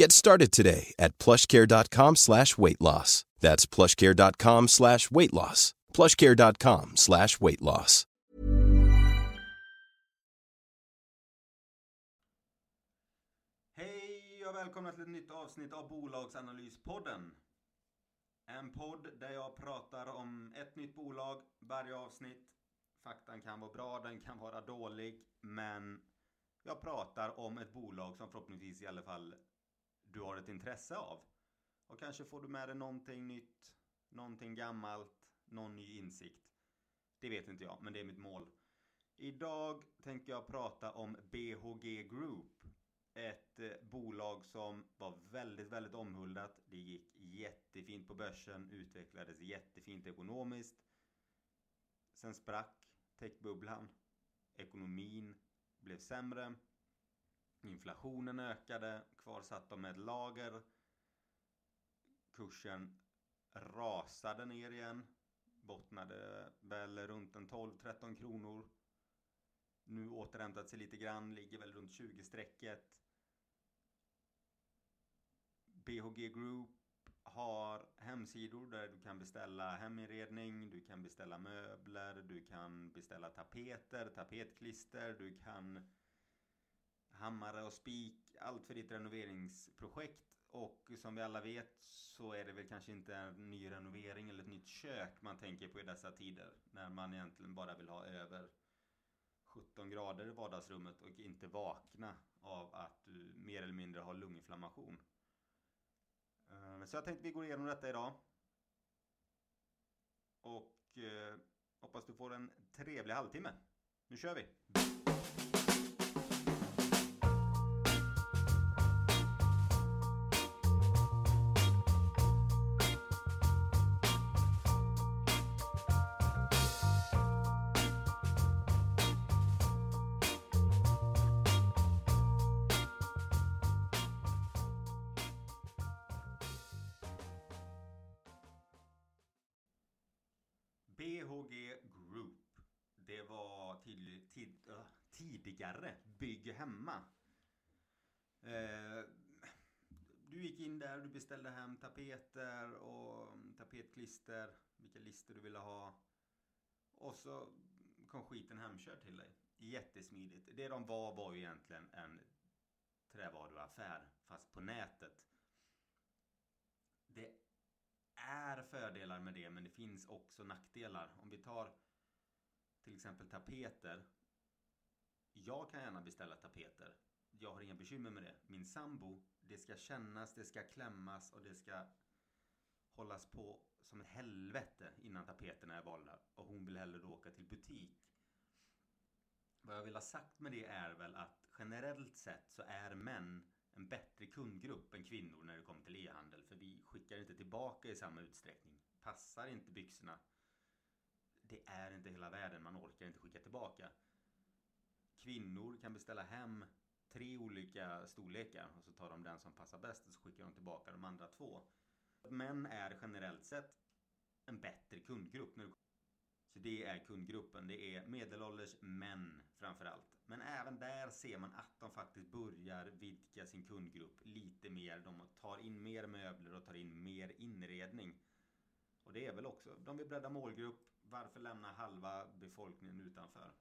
Get started today at plushcare.com slash weight loss. That's plushcare.com slash weight loss. plushcare.com slash weight loss. Hej och välkomna till ett nytt avsnitt av Bolagsanalyspodden. En podd där jag pratar om ett nytt bolag varje avsnitt. Faktan kan vara bra, den kan vara dålig, men jag pratar om ett bolag som förhoppningsvis i alla fall du har ett intresse av. Och kanske får du med dig någonting nytt, någonting gammalt, någon ny insikt. Det vet inte jag, men det är mitt mål. Idag tänker jag prata om BHG Group. Ett eh, bolag som var väldigt, väldigt omhuldat. Det gick jättefint på börsen, utvecklades jättefint ekonomiskt. Sen sprack techbubblan. Ekonomin blev sämre. Inflationen ökade. Kvar satt de med ett lager. Kursen rasade ner igen. Bottnade väl runt en 12-13 kronor. Nu återhämtat sig lite grann, ligger väl runt 20-strecket. BHG Group har hemsidor där du kan beställa heminredning, du kan beställa möbler, du kan beställa tapeter, tapetklister, du kan hammare och spik, allt för ditt renoveringsprojekt. Och som vi alla vet så är det väl kanske inte en ny renovering eller ett nytt kök man tänker på i dessa tider. När man egentligen bara vill ha över 17 grader i vardagsrummet och inte vakna av att du mer eller mindre har lunginflammation. Eh, så jag tänkte vi går igenom detta idag. Och eh, hoppas du får en trevlig halvtimme. Nu kör vi! BHG Group. Det var tydlig, tid, uh, tidigare Bygg Hemma. Uh, du gick in där, du beställde hem tapeter och tapetklister, vilka lister du ville ha. Och så kom skiten hemkörd till dig. Jättesmidigt. Det de var var ju egentligen en trävaruaffär, fast på nätet. Det är fördelar med det men det finns också nackdelar. Om vi tar till exempel tapeter. Jag kan gärna beställa tapeter. Jag har inga bekymmer med det. Min sambo, det ska kännas, det ska klämmas och det ska hållas på som ett helvete innan tapeterna är valda. Och hon vill hellre då åka till butik. Vad jag vill ha sagt med det är väl att generellt sett så är män en bättre kundgrupp än kvinnor när det kommer till e-handel. För vi skickar inte tillbaka i samma utsträckning. Passar inte byxorna. Det är inte hela världen, man orkar inte skicka tillbaka. Kvinnor kan beställa hem tre olika storlekar och så tar de den som passar bäst och så skickar de tillbaka de andra två. Män är generellt sett en bättre kundgrupp. Så det är kundgruppen. Det är medelålders män framförallt. Men även där ser man att de faktiskt börjar vidga sin kundgrupp lite mer. De tar in mer möbler och tar in mer inredning. Och det är väl också, de vill bredda målgrupp. Varför lämna halva befolkningen utanför?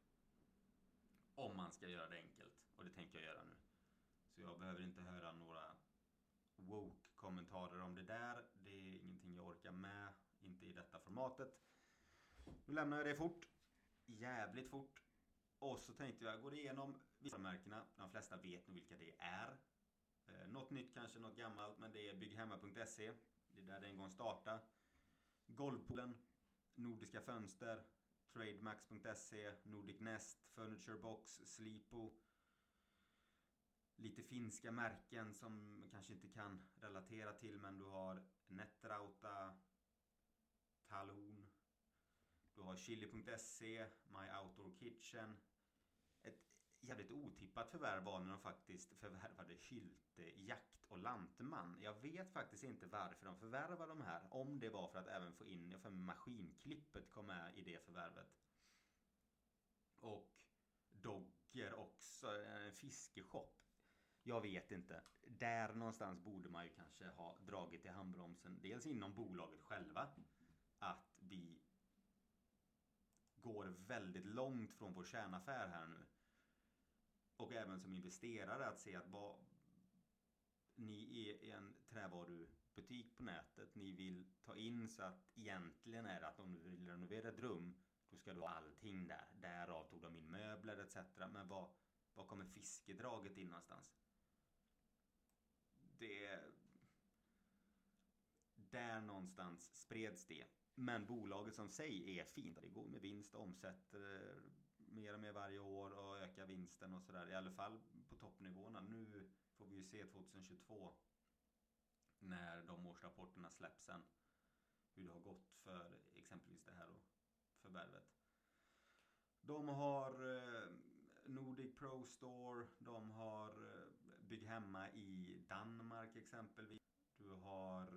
Om man ska göra det enkelt. Och det tänker jag göra nu. Så jag behöver inte höra några woke-kommentarer om det där. Det är ingenting jag orkar med. Inte i detta formatet. Nu lämnar jag det fort. Jävligt fort. Och så tänkte jag jag går igenom vissa märkena. De flesta vet nog vilka det är. Eh, något nytt kanske, något gammalt. Men det är bygghemma.se. Det är där det en gång startade. Golvpoolen. Nordiska Fönster. Trademax.se. Nordic Nest. Furniture Box. Slipo. Lite finska märken som man kanske inte kan relatera till men du har Netrauta. Talon. Du har chili.se, My Outdoor Kitchen. Ett jävligt otippat förvärv var när de faktiskt förvärvade Hylte Jakt och Lantman. Jag vet faktiskt inte varför de förvärvade de här. Om det var för att även få in, för maskinklippet kom med i det förvärvet. Och Dogger också, en fiskeshop. Jag vet inte. Där någonstans borde man ju kanske ha dragit i handbromsen. Dels inom bolaget själva. Att vi går väldigt långt från vår kärnaffär här nu. Och även som investerare att se att vad, ni är en trävarubutik på nätet. Ni vill ta in så att egentligen är det att om du vill renovera ett rum då ska du ha allting där. Därav tog de in möbler etc. Men vad, vad kommer fiskedraget in någonstans? Det... Där någonstans spreds det. Men bolaget som sig är fint. Det går med vinst och omsätter eh, mer och mer varje år och ökar vinsten och sådär. I alla fall på toppnivåerna. Nu får vi ju se 2022 när de årsrapporterna släpps sen. Hur det har gått för exempelvis det här förvärvet. De har eh, Nordic Pro Store. De har eh, Bygg Hemma i Danmark exempelvis. Du har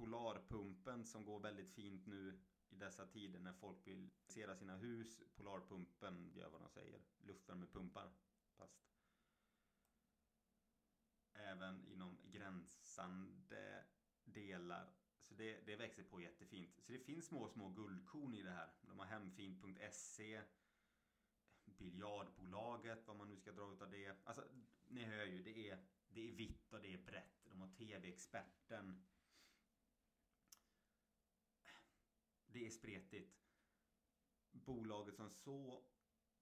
Polarpumpen som går väldigt fint nu i dessa tider när folk vill sera sina hus. Polarpumpen gör vad de säger. Luftvärmepumpar. Fast även inom gränsande delar. Så det, det växer på jättefint. Så det finns små, små guldkorn i det här. De har hemfint.se Biljardbolaget, vad man nu ska dra ut av det. Alltså, ni hör ju, det är, det är vitt och det är brett. De har TV-experten. Det är spretigt. Bolaget som så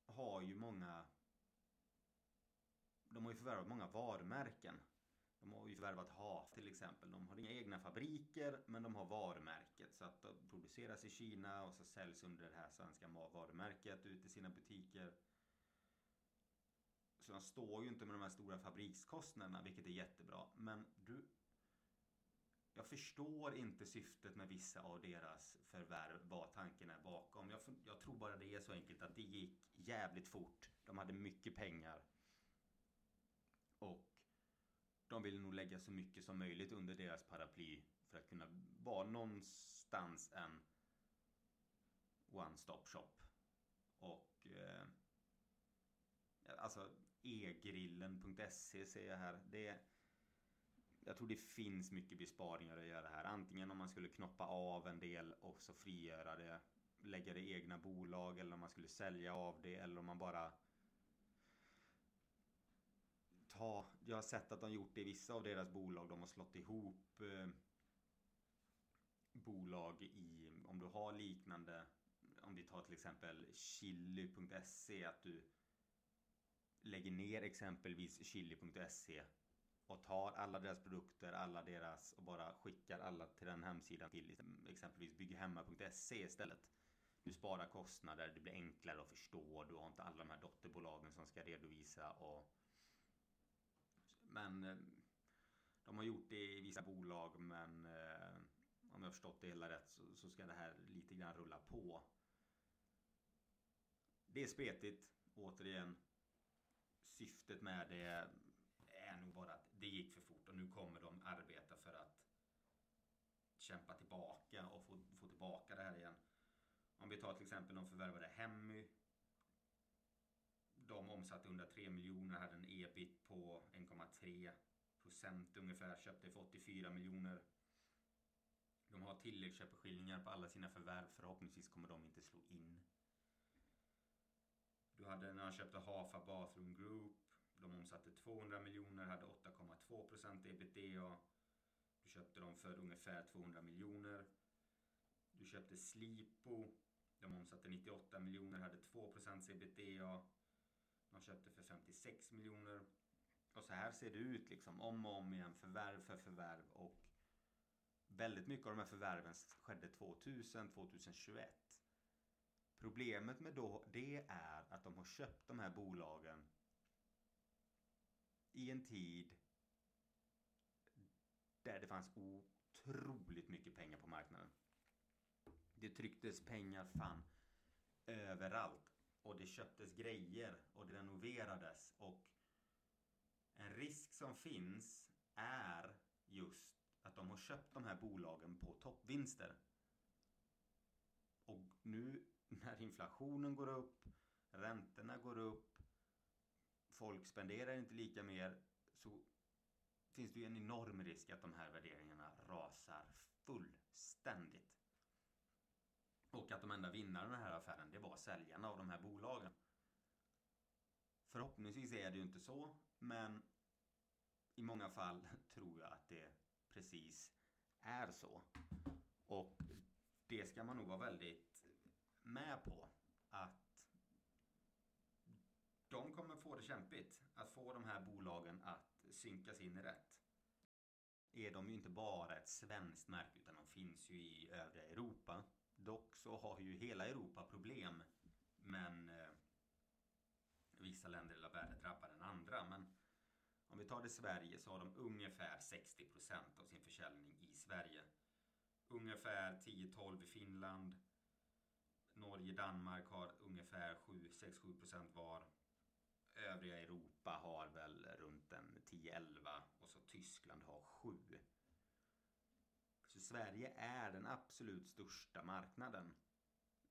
har ju många de har ju förvärvat många varumärken. De har ju förvärvat HAF till exempel. De har inga egna fabriker men de har varumärket. Så att de produceras i Kina och så säljs under det här svenska varumärket ut i sina butiker. Så de står ju inte med de här stora fabrikskostnaderna vilket är jättebra. Men du jag förstår inte syftet med vissa av deras förvärv, vad tanken är bakom. Jag, jag, tror bara det är så enkelt att det gick jävligt fort. De hade mycket pengar. Och de ville nog lägga så mycket som möjligt under deras paraply för att kunna vara någonstans en one-stop shop. Och eh, alltså egrillen.se ser jag här. Det jag tror det finns mycket besparingar att göra här. Antingen om man skulle knoppa av en del och så frigöra det. Lägga det i egna bolag eller om man skulle sälja av det eller om man bara ta, jag har sett att de gjort det i vissa av deras bolag. De har slått ihop eh, bolag i, om du har liknande, om vi tar till exempel chili.se, att du lägger ner exempelvis chili.se och tar alla deras produkter, alla deras och bara skickar alla till den hemsidan till exempelvis bygghemma.se istället. Du sparar kostnader, det blir enklare att förstå, du har inte alla de här dotterbolagen som ska redovisa och Men eh, de har gjort det i vissa bolag men eh, om jag förstått det hela rätt så, så ska det här lite grann rulla på. Det är spretigt, återigen. Syftet med det nog vara att det gick för fort och nu kommer de arbeta för att kämpa tillbaka och få, få tillbaka det här igen. Om vi tar till exempel de förvärvade Hemmy. De omsatte 103 miljoner, hade en ebit på 1,3 procent ungefär, köpte för 84 miljoner. De har tilläggsköpeskillingar på alla sina förvärv. Förhoppningsvis kommer de inte slå in. Du hade när han köpte Hafa Bathroom Group. De omsatte 200 miljoner, hade 8,2 procent ebitda. Du köpte dem för ungefär 200 miljoner. Du köpte Slipo. De omsatte 98 miljoner, hade 2 procent ebitda. De köpte för 56 miljoner. Och så här ser det ut liksom om och om igen, förvärv för förvärv. Och väldigt mycket av de här förvärven skedde 2000, 2021. Problemet med då det är att de har köpt de här bolagen i en tid där det fanns otroligt mycket pengar på marknaden. Det trycktes pengar fan överallt. Och det köptes grejer och det renoverades. Och en risk som finns är just att de har köpt de här bolagen på toppvinster. Och nu när inflationen går upp, räntorna går upp, folk spenderar inte lika mer så finns det ju en enorm risk att de här värderingarna rasar fullständigt. Och att de enda vinnarna i den här affären, det var säljarna av de här bolagen. Förhoppningsvis är det ju inte så, men i många fall tror jag att det precis är så. Och det ska man nog vara väldigt med på. Att de kommer få det kämpigt att få de här bolagen att synkas in rätt. Är de ju inte bara ett svenskt märke utan de finns ju i övriga Europa. Dock så har ju hela Europa problem. Men eh, vissa länder i världen drabbar den andra. Men om vi tar det Sverige så har de ungefär 60% av sin försäljning i Sverige. Ungefär 10-12 i Finland. Norge, Danmark har ungefär 6-7% var. Övriga Europa har väl runt en 10-11 och så Tyskland har 7. Så Sverige är den absolut största marknaden.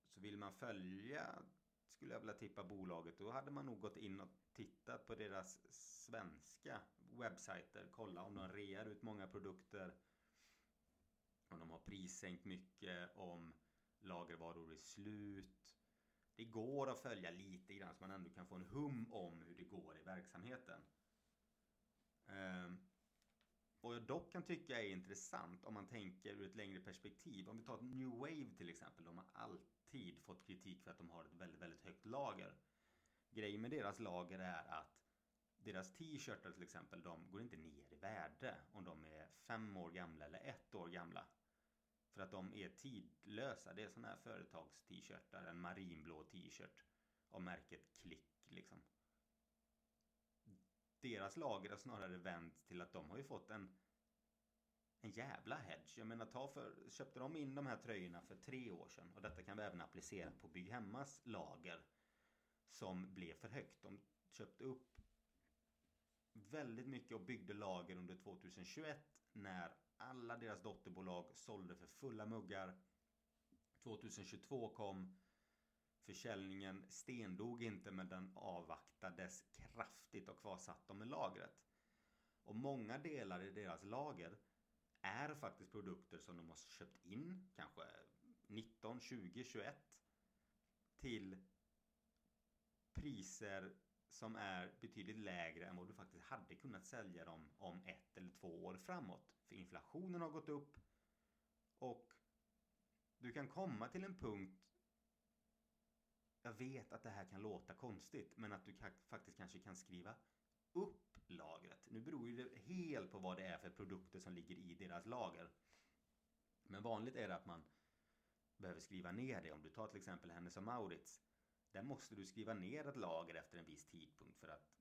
Så vill man följa, skulle jag vilja tippa bolaget, då hade man nog gått in och tittat på deras svenska webbsajter. Kolla om de rear ut många produkter. Om de har prissänkt mycket. Om lagervaror är slut. Det går att följa lite grann så man ändå kan få en hum om hur det går i verksamheten. Ehm, Och jag dock kan tycka är intressant om man tänker ur ett längre perspektiv. Om vi tar New Wave till exempel. De har alltid fått kritik för att de har ett väldigt, väldigt högt lager. Grejen med deras lager är att deras t-shirtar till exempel, de går inte ner i värde om de är fem år gamla eller ett år gamla. För att de är tidlösa. Det är sådana här företags-t-shirtar. En marinblå t-shirt av märket Klick liksom deras lager har snarare vänt till att de har ju fått en en jävla hedge. Jag menar, ta för, köpte de in de här tröjorna för tre år sedan och detta kan vi även applicera på Bygghemmas lager som blev för högt. De köpte upp väldigt mycket och byggde lager under 2021 när alla deras dotterbolag sålde för fulla muggar. 2022 kom Försäljningen stendog inte men den avvaktades kraftigt och kvar satt de med lagret. Och många delar i deras lager är faktiskt produkter som de har köpt in kanske 19, 20, 21 till priser som är betydligt lägre än vad du faktiskt hade kunnat sälja dem om ett eller två år framåt. För inflationen har gått upp och du kan komma till en punkt jag vet att det här kan låta konstigt, men att du faktiskt kanske kan skriva upp lagret. Nu beror ju det helt på vad det är för produkter som ligger i deras lager. Men vanligt är det att man behöver skriva ner det. Om du tar till exempel Hennes och Maurits. Där måste du skriva ner ett lager efter en viss tidpunkt för att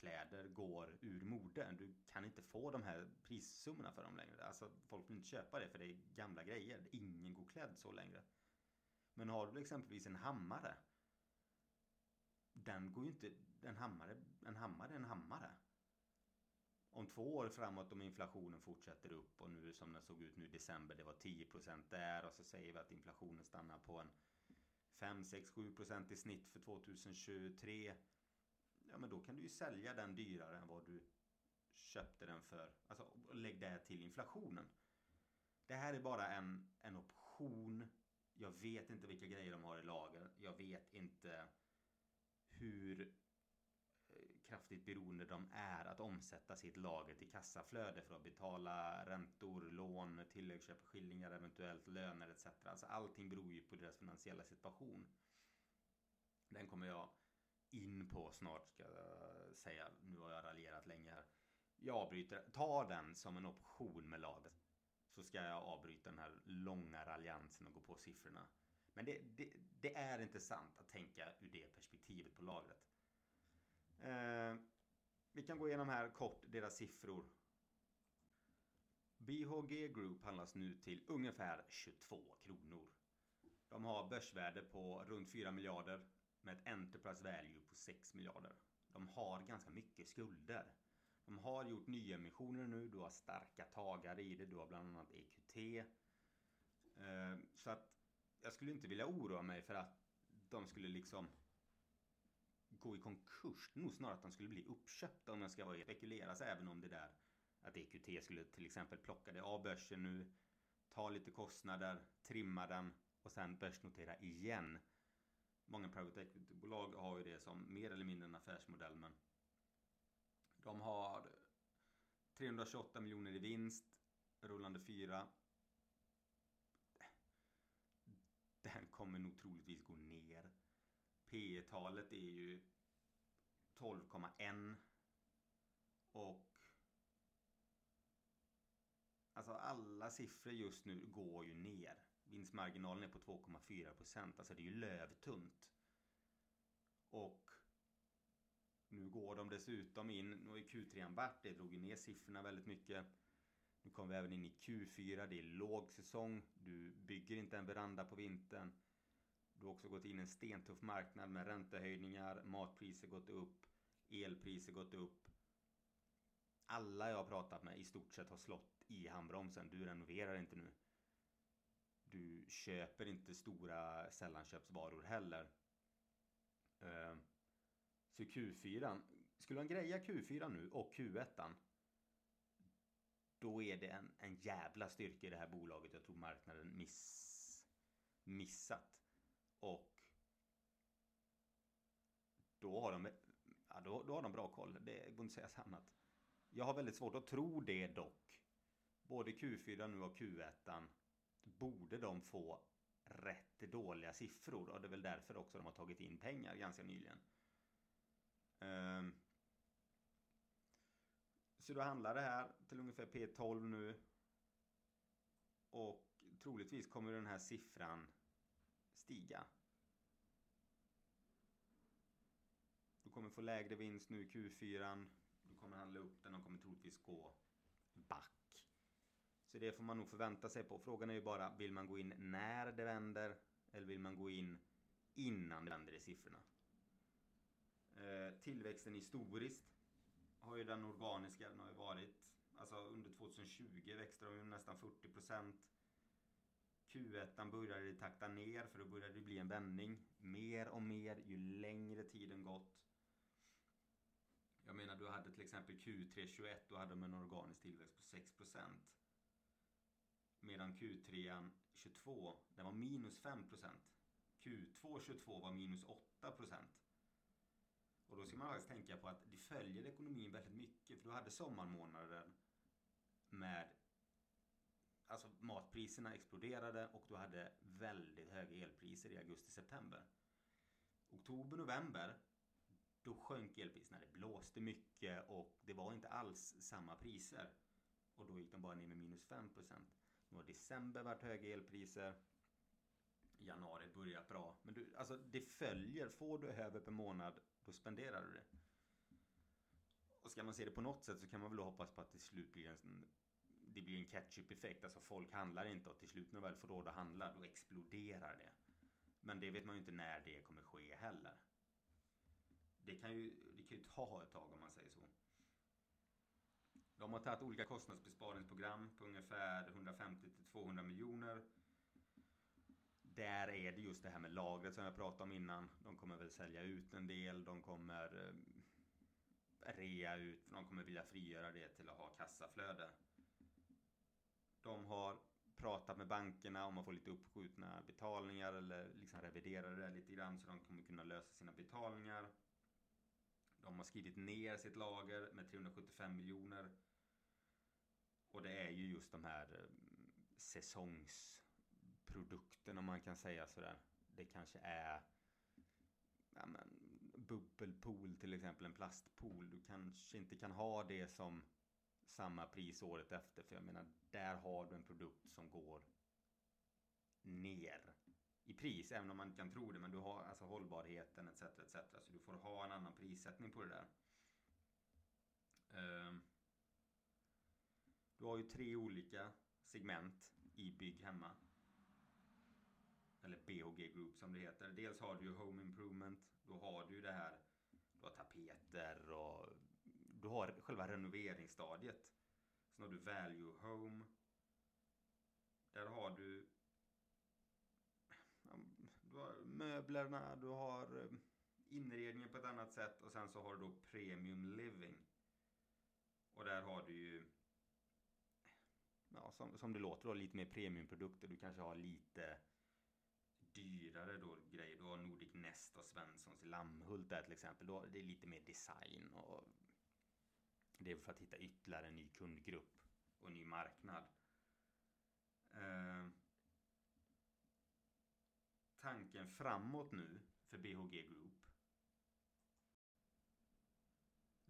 kläder går ur mode. Du kan inte få de här prissummorna för dem längre. Alltså folk vill inte köpa det för det är gamla grejer. Ingen går klädd så längre. Men har du exempelvis en hammare. Den går ju inte... En hammare, en hammare är en hammare. Om två år framåt om inflationen fortsätter upp och nu som den såg ut nu i december det var 10% där och så säger vi att inflationen stannar på en 5, 6, 7 procent i snitt för 2023. Ja men då kan du ju sälja den dyrare än vad du köpte den för. Alltså lägg det till inflationen. Det här är bara en, en option. Jag vet inte vilka grejer de har i lager. Jag vet inte hur kraftigt beroende de är att omsätta sitt lager till kassaflöde för att betala räntor, lån, tilläggsköpeskillingar, eventuellt löner etc. Alltså allting beror ju på deras finansiella situation. Den kommer jag in på snart ska jag säga. Nu har jag raljerat länge här. Jag avbryter. Ta den som en option med laget. Så ska jag avbryta den här långa raljansen och gå på siffrorna. Men det, det, det är inte sant att tänka ur det perspektivet på lagret. Eh, vi kan gå igenom här kort deras siffror. BHG Group handlas nu till ungefär 22 kronor. De har börsvärde på runt 4 miljarder med ett Enterprise Value på 6 miljarder. De har ganska mycket skulder. De har gjort nyemissioner nu, du har starka tagare i det, du har bland annat EQT. Eh, så att jag skulle inte vilja oroa mig för att de skulle liksom gå i konkurs. Nog snarare att de skulle bli uppköpta om jag ska vara spekuleras även om det där att EQT skulle till exempel plocka det av börsen nu, ta lite kostnader, trimma den och sen börsnotera igen. Många private equity-bolag har ju det som mer eller mindre en affärsmodell men de har 328 miljoner i vinst, rullande fyra. Den kommer nog troligtvis gå ner. P talet är ju 12,1. Och Alltså alla siffror just nu går ju ner. Vinstmarginalen är på 2,4 procent. Alltså det är ju lövtunt. Och nu går de dessutom in, nu har ju Q3 varit, det drog ju ner siffrorna väldigt mycket. Nu kommer vi även in i Q4, det är lågsäsong, du bygger inte en veranda på vintern. Du har också gått in i en stentuff marknad med räntehöjningar, matpriser gått upp, elpriser gått upp. Alla jag har pratat med i stort sett har slått i handbromsen. Du renoverar inte nu. Du köper inte stora sällanköpsvaror heller. Eh, så Q4, skulle han greja Q4 nu och Q1 då är det en, en jävla styrka i det här bolaget. Jag tror marknaden miss, missat. Och då har de, ja, då, då har de bra koll. Det går inte att säga annat. Jag har väldigt svårt att tro det dock. Både Q4 nu och Q1 borde de få rätt dåliga siffror. Och det är väl därför också de har tagit in pengar ganska nyligen. Um, så då handlar det här till ungefär P12 nu. Och troligtvis kommer den här siffran stiga. Du kommer få lägre vinst nu i Q4. Du kommer handla upp den och kommer troligtvis gå back. Så det får man nog förvänta sig på. Frågan är ju bara, vill man gå in när det vänder? Eller vill man gå in innan det vänder i siffrorna? Eh, tillväxten historiskt har ju den organiska, den har ju varit, alltså under 2020 växte de ju nästan 40 procent. Q1 började det takta ner för då började det bli en vändning. Mer och mer ju längre tiden gått. Jag menar du hade till exempel Q3 21, då hade de en organisk tillväxt på 6%. Medan Q3 22, den var minus 5%. Q2 22 var minus 8%. Och då ska man faktiskt tänka på att det följer ekonomin väldigt mycket. För du hade sommarmånaden med Alltså matpriserna exploderade och du hade väldigt höga elpriser i augusti-september. Oktober, november då sjönk elpriserna. Det blåste mycket och det var inte alls samma priser. Och då gick de bara ner med minus 5%. Nu har december varit höga elpriser. Januari börjat bra. Men du, alltså det följer. Får du över per månad då spenderar du det. Och ska man se det på något sätt så kan man väl hoppas på att det slut blir en, det blir en catch-up effekt. Alltså folk handlar inte och till slut när de väl får råd att handla då exploderar det. Men det vet man ju inte när det kommer ske heller. Det kan ju, det kan ju ta ett tag om man säger så. De har tagit olika kostnadsbesparingsprogram på ungefär 150 till 200 miljoner. där är det just det här med lagret som jag pratade om innan. De kommer väl sälja ut en del. De kommer eh, rea ut. De kommer vilja frigöra det till att ha kassaflöde. De har pratat med bankerna om att få lite uppskjutna betalningar eller liksom revidera det lite grann så de kommer kunna lösa sina betalningar. De har skrivit ner sitt lager med 375 miljoner. Och det är ju just de här eh, säsongsprodukterna om man kan säga sådär. Det kanske är ja, men, bubbelpool till exempel, en plastpool. Du kanske inte kan ha det som samma pris året efter. För jag menar, där har du en produkt som går ner i pris. Även om man kan tro det. Men du har alltså hållbarheten etc. etc. Så du får ha en annan prissättning på det där. Ehm. Du har ju tre olika segment i Bygg Hemma. Eller BHG Group som det heter. Dels har du ju Home Improvement. Då har du ju det här. Du har tapeter och du har själva renoveringsstadiet. Sen har du Value Home. Där har du, du har möblerna, du har eh, inredningen på ett annat sätt och sen så har du då Premium Living. Och där har du ju ja, som, som det låter då, lite mer premiumprodukter. Du kanske har lite dyrare då grejer. Du har Nordic Nest och Svenssons i Lammhult där till exempel. Då, det är lite mer design och det är för att hitta ytterligare en ny kundgrupp och en ny marknad. Eh, tanken framåt nu för BHG Group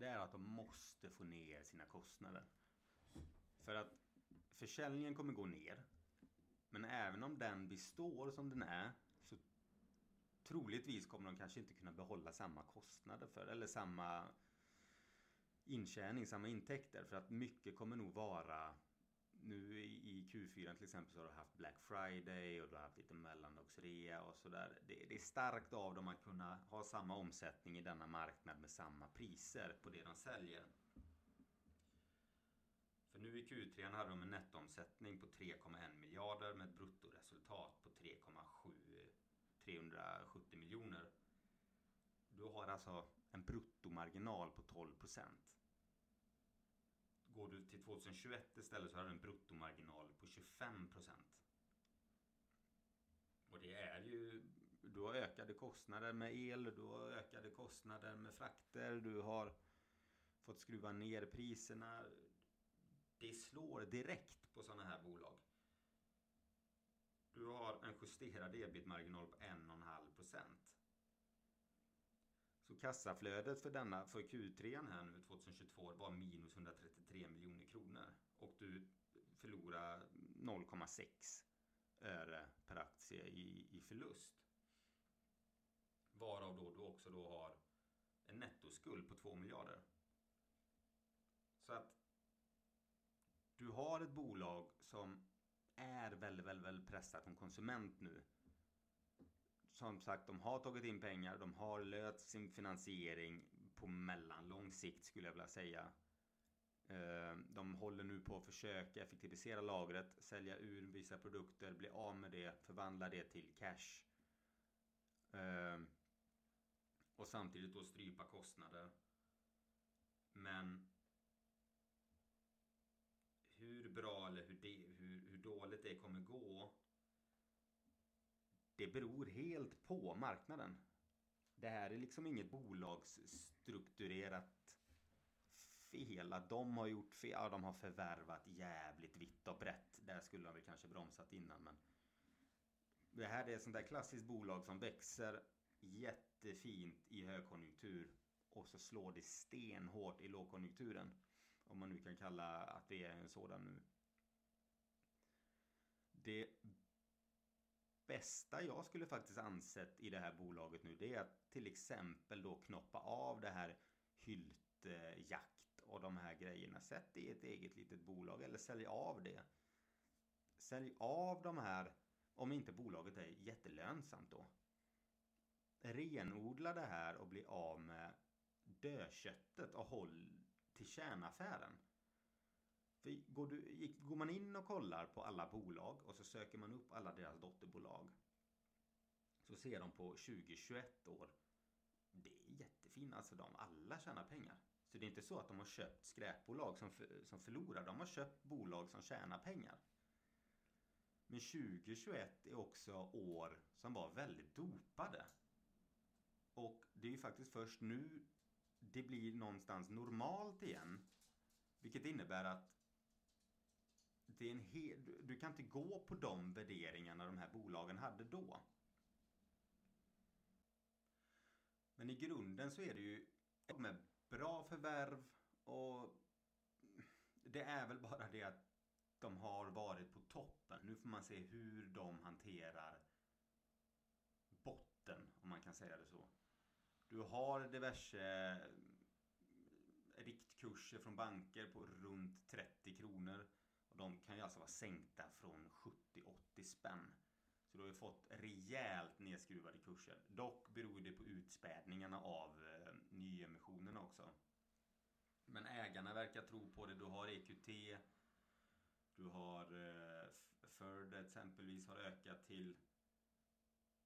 det är att de måste få ner sina kostnader. För att försäljningen kommer gå ner. Men även om den består som den är så troligtvis kommer de kanske inte kunna behålla samma kostnader för eller samma intjäning, samma intäkter. För att mycket kommer nog vara nu i Q4 till exempel så har du haft Black Friday och du har haft lite mellandagsrea och sådär. Det, det är starkt av dem att kunna ha samma omsättning i denna marknad med samma priser på det de säljer. För nu i Q3 hade de en nettoomsättning på 3,1 miljarder med ett bruttoresultat på 3,7 370 miljoner. Du har alltså en bruttomarginal på 12 procent. Går du till 2021 istället så har du en bruttomarginal på 25 procent. Och det är ju... Du har ökade kostnader med el, du har ökade kostnader med frakter, du har fått skruva ner priserna. Det slår direkt på sådana här bolag. Du har en justerad ebit-marginal på 1,5 procent. Så kassaflödet för denna, för Q3 här nu 2022 var minus 133 miljoner kronor. Och du förlorar 0,6 öre per aktie i, i förlust. Varav då du också då har en nettoskuld på 2 miljarder. Så att du har ett bolag som är väldigt, väldigt, väldigt pressat som konsument nu som sagt, de har tagit in pengar, de har löst sin finansiering på mellanlång sikt skulle jag vilja säga. Eh, de håller nu på att försöka effektivisera lagret, sälja ur vissa produkter, bli av med det, förvandla det till cash. Eh, och samtidigt då strypa kostnader. Men hur bra eller hur, det, hur, hur dåligt det kommer gå det beror helt på marknaden. Det här är liksom inget bolagsstrukturerat fel. Att de har gjort fel. Ja, de har förvärvat jävligt vitt och brett. Där skulle de väl kanske bromsat innan. Men det här är ett sånt där klassiskt bolag som växer jättefint i högkonjunktur. Och så slår det stenhårt i lågkonjunkturen. Om man nu kan kalla att det är en sådan nu. Det bästa jag skulle faktiskt ansett i det här bolaget nu det är att till exempel då knoppa av det här hyltjakt och de här grejerna. Sätt det i ett eget litet bolag eller sälj av det. Sälj av de här om inte bolaget är jättelönsamt då. Renodla det här och bli av med dödköttet och håll till kärnaffären. För går, du, går man in och kollar på alla bolag och så söker man upp alla deras dotterbolag. Så ser de på 2021 år. Det är jättefint. Alltså de alla tjänar pengar. Så det är inte så att de har köpt skräpbolag som, för, som förlorar. De har köpt bolag som tjänar pengar. Men 2021 är också år som var väldigt dopade. Och det är ju faktiskt först nu det blir någonstans normalt igen. Vilket innebär att det är en hel, du kan inte gå på de värderingarna de här bolagen hade då. Men i grunden så är det ju med bra förvärv och det är väl bara det att de har varit på toppen. Nu får man se hur de hanterar botten, om man kan säga det så. Du har diverse riktkurser från banker på runt 30 kronor. Och de kan ju alltså vara sänkta från 70-80 spänn. Så du har ju fått rejält nedskruvade kurser. Dock beror det på utspädningarna av eh, nyemissionerna också. Men ägarna verkar tro på det. Du har EQT. Du har eh, Ferd exempelvis har ökat till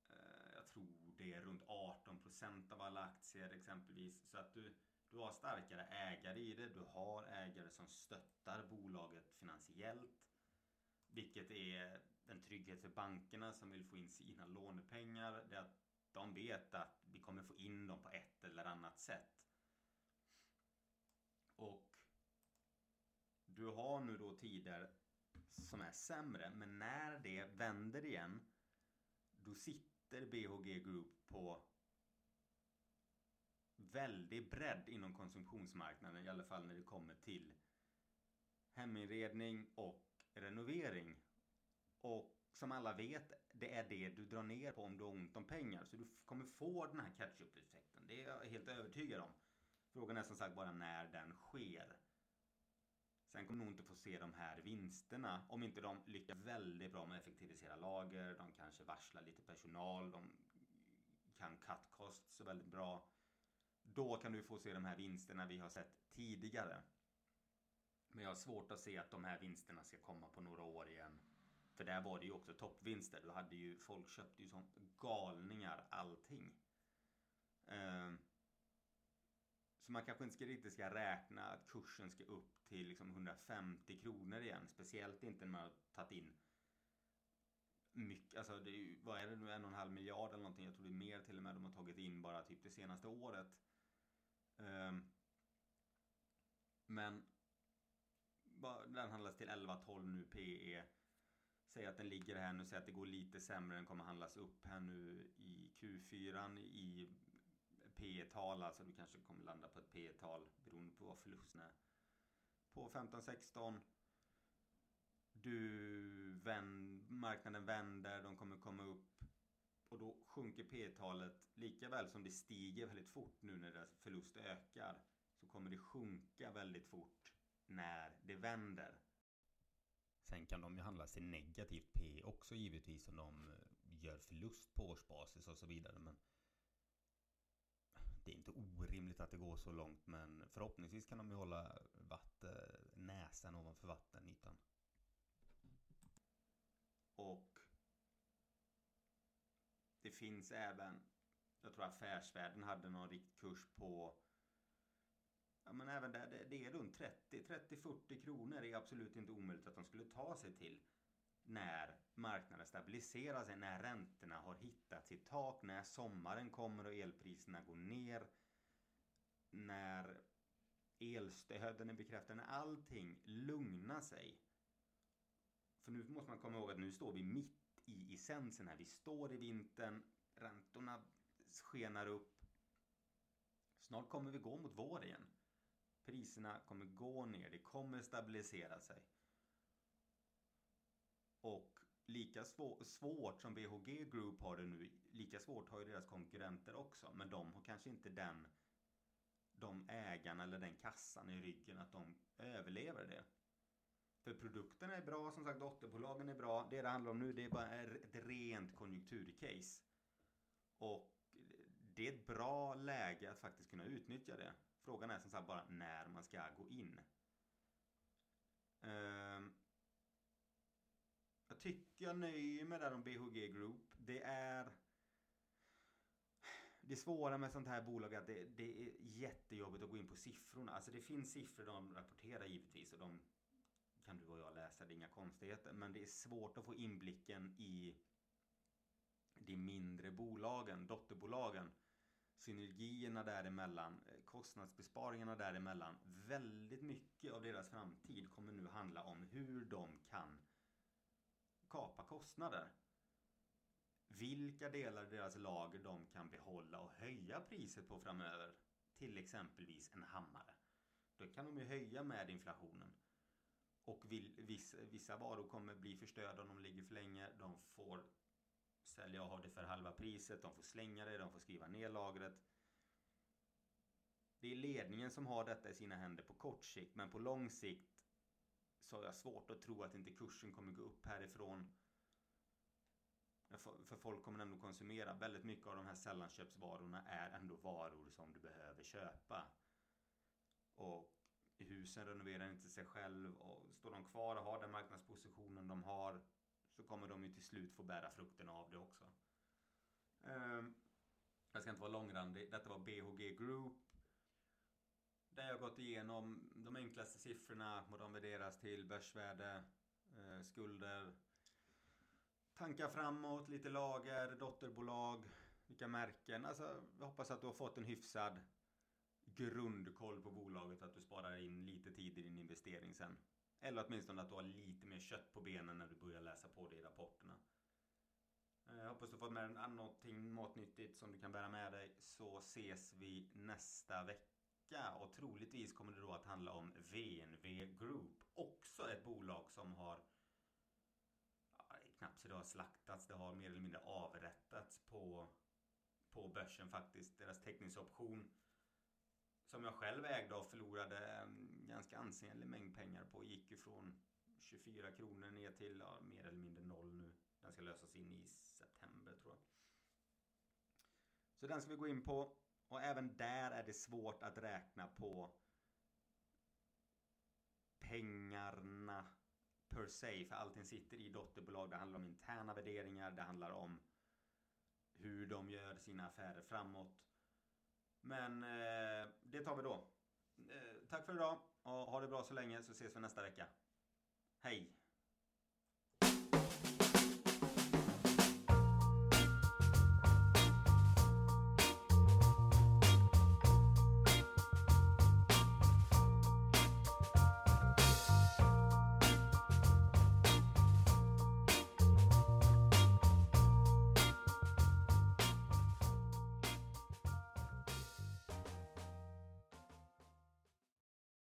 eh, jag tror det är runt 18% av alla aktier exempelvis. Så att du, du har starkare ägare i det. Du har ägare som stöttar bolaget finansiellt. Vilket är en trygghet för bankerna som vill få in sina lånepengar. Det att de vet att vi kommer få in dem på ett eller annat sätt. Och du har nu då tider som är sämre. Men när det vänder igen. Då sitter BHG Group på väldig bredd inom konsumtionsmarknaden. I alla fall när det kommer till heminredning och renovering. Och som alla vet, det är det du drar ner på om du har ont om pengar. Så du kommer få den här catch-up-effekten. Det är jag helt övertygad om. Frågan är som sagt bara när den sker. Sen kommer du nog inte få se de här vinsterna om inte de lyckas väldigt bra med att effektivisera lager. De kanske varslar lite personal. De kan cut costs väldigt bra. Då kan du få se de här vinsterna vi har sett tidigare. Men jag har svårt att se att de här vinsterna ska komma på några år igen. För där var det ju också toppvinster. Du hade ju, folk köpte ju som galningar allting. Uh, så man kanske inte ska, riktigt ska räkna att kursen ska upp till liksom 150 kronor igen. Speciellt inte när man har tagit in mycket, alltså det är ju, vad är det nu, en och en halv miljard eller någonting. Jag tror det är mer till och med de har tagit in bara typ det senaste året. Ehm, men den handlas till 11-12 nu PE. Säg att den ligger här nu, säg att det går lite sämre. Den kommer handlas upp här nu i Q4 i P tal alltså. Du kanske kommer landa på ett P tal beroende på vad förlusten är. På 15-16. Du vänd, marknaden vänder, de kommer komma upp. Och då sjunker P talet lika väl som det stiger väldigt fort nu när deras förlust ökar. Så kommer det sjunka väldigt fort när det vänder. Sen kan de ju handlas till negativt P också givetvis om de eh, gör förlust på årsbasis och så vidare. Men det är inte orimligt att det går så långt men förhoppningsvis kan de ju hålla vatten, näsan ovanför vattenytan. Och det finns även, jag tror affärsvärlden hade någon riktkurs på Ja men även där, det är runt 30, 30-40 kronor är absolut inte omöjligt att de skulle ta sig till när marknaden stabiliserar sig, när räntorna har hittat sitt tak, när sommaren kommer och elpriserna går ner. När elstöden är bekräftade, när allting lugnar sig. För nu måste man komma ihåg att nu står vi mitt i essensen här. Vi står i vintern, räntorna skenar upp. Snart kommer vi gå mot vår igen. Priserna kommer gå ner, det kommer stabilisera sig. Och lika svårt som BHG Group har det nu, lika svårt har ju deras konkurrenter också. Men de har kanske inte den de ägarna eller den kassan i ryggen att de överlever det. För produkterna är bra, som sagt dotterbolagen är bra. Det det handlar om nu det är bara ett rent konjunkturcase. Och det är ett bra läge att faktiskt kunna utnyttja det. Frågan är som sagt bara när man ska gå in. Ehm, jag tycker jag nöjer mig där om BHG Group. Det är det svåra med sånt här bolag är att det, det, är jättejobbigt att gå in på siffrorna. Alltså det finns siffror de rapporterar givetvis och de kan du och jag läsa, det är inga konstigheter. Men det är svårt att få inblicken i de mindre bolagen, dotterbolagen. Synergierna däremellan, eh, kostnadsbesparingarna däremellan. Väldigt mycket av deras framtid kommer nu handla om hur de kan kapa kostnader. Vilka delar av deras lager de kan behålla och höja priset på framöver. Till exempelvis en hammare. Då kan de ju höja med inflationen. Och vissa, vissa varor kommer bli förstörda om de ligger för länge. De får sälja och ha det för halva priset. De får slänga det, de får skriva ner lagret. Det är ledningen som har detta i sina händer på kort sikt. Men på lång sikt så har jag svårt att tro att inte kursen kommer gå upp härifrån. För folk kommer ändå konsumera. Väldigt mycket av de här sällanköpsvarorna är ändå varor som du behöver köpa. Och i husen renoverar inte sig själv och står de kvar och har den marknadspositionen de har så kommer de ju till slut få bära frukten av det också. Ehm, jag ska inte vara långrandig. Detta var BHG Group. Där jag gått igenom de enklaste siffrorna, vad de värderas till, börsvärde, eh, skulder, tankar framåt, lite lager, dotterbolag, vilka märken. Alltså, jag hoppas att du har fått en hyfsad grundkoll på bolaget, att du sparar in lite tid i din investering sen. Eller åtminstone att du har lite mer kött på benen när du börjar läsa på dig i rapporterna. Eh, jag hoppas du fått med dig någonting matnyttigt som du kan bära med dig. Så ses vi nästa vecka. Och troligtvis kommer det då att handla om VNV Group. Också ett bolag som har ja, knappt så det har slaktats. Det har mer eller mindre avrättats på, på börsen faktiskt. Deras teckningsoption som jag själv ägde och förlorade en ganska ansenlig mängd pengar på gick ju från 24 kronor ner till ja, mer eller mindre noll nu. Den ska lösas in i september tror jag. Så den ska vi gå in på. Och även där är det svårt att räkna på pengarna per se. För allting sitter i dotterbolag. Det handlar om interna värderingar. Det handlar om hur de gör sina affärer framåt. Men eh, det tar vi då. Eh, tack för idag och ha det bra så länge så ses vi nästa vecka. Hej!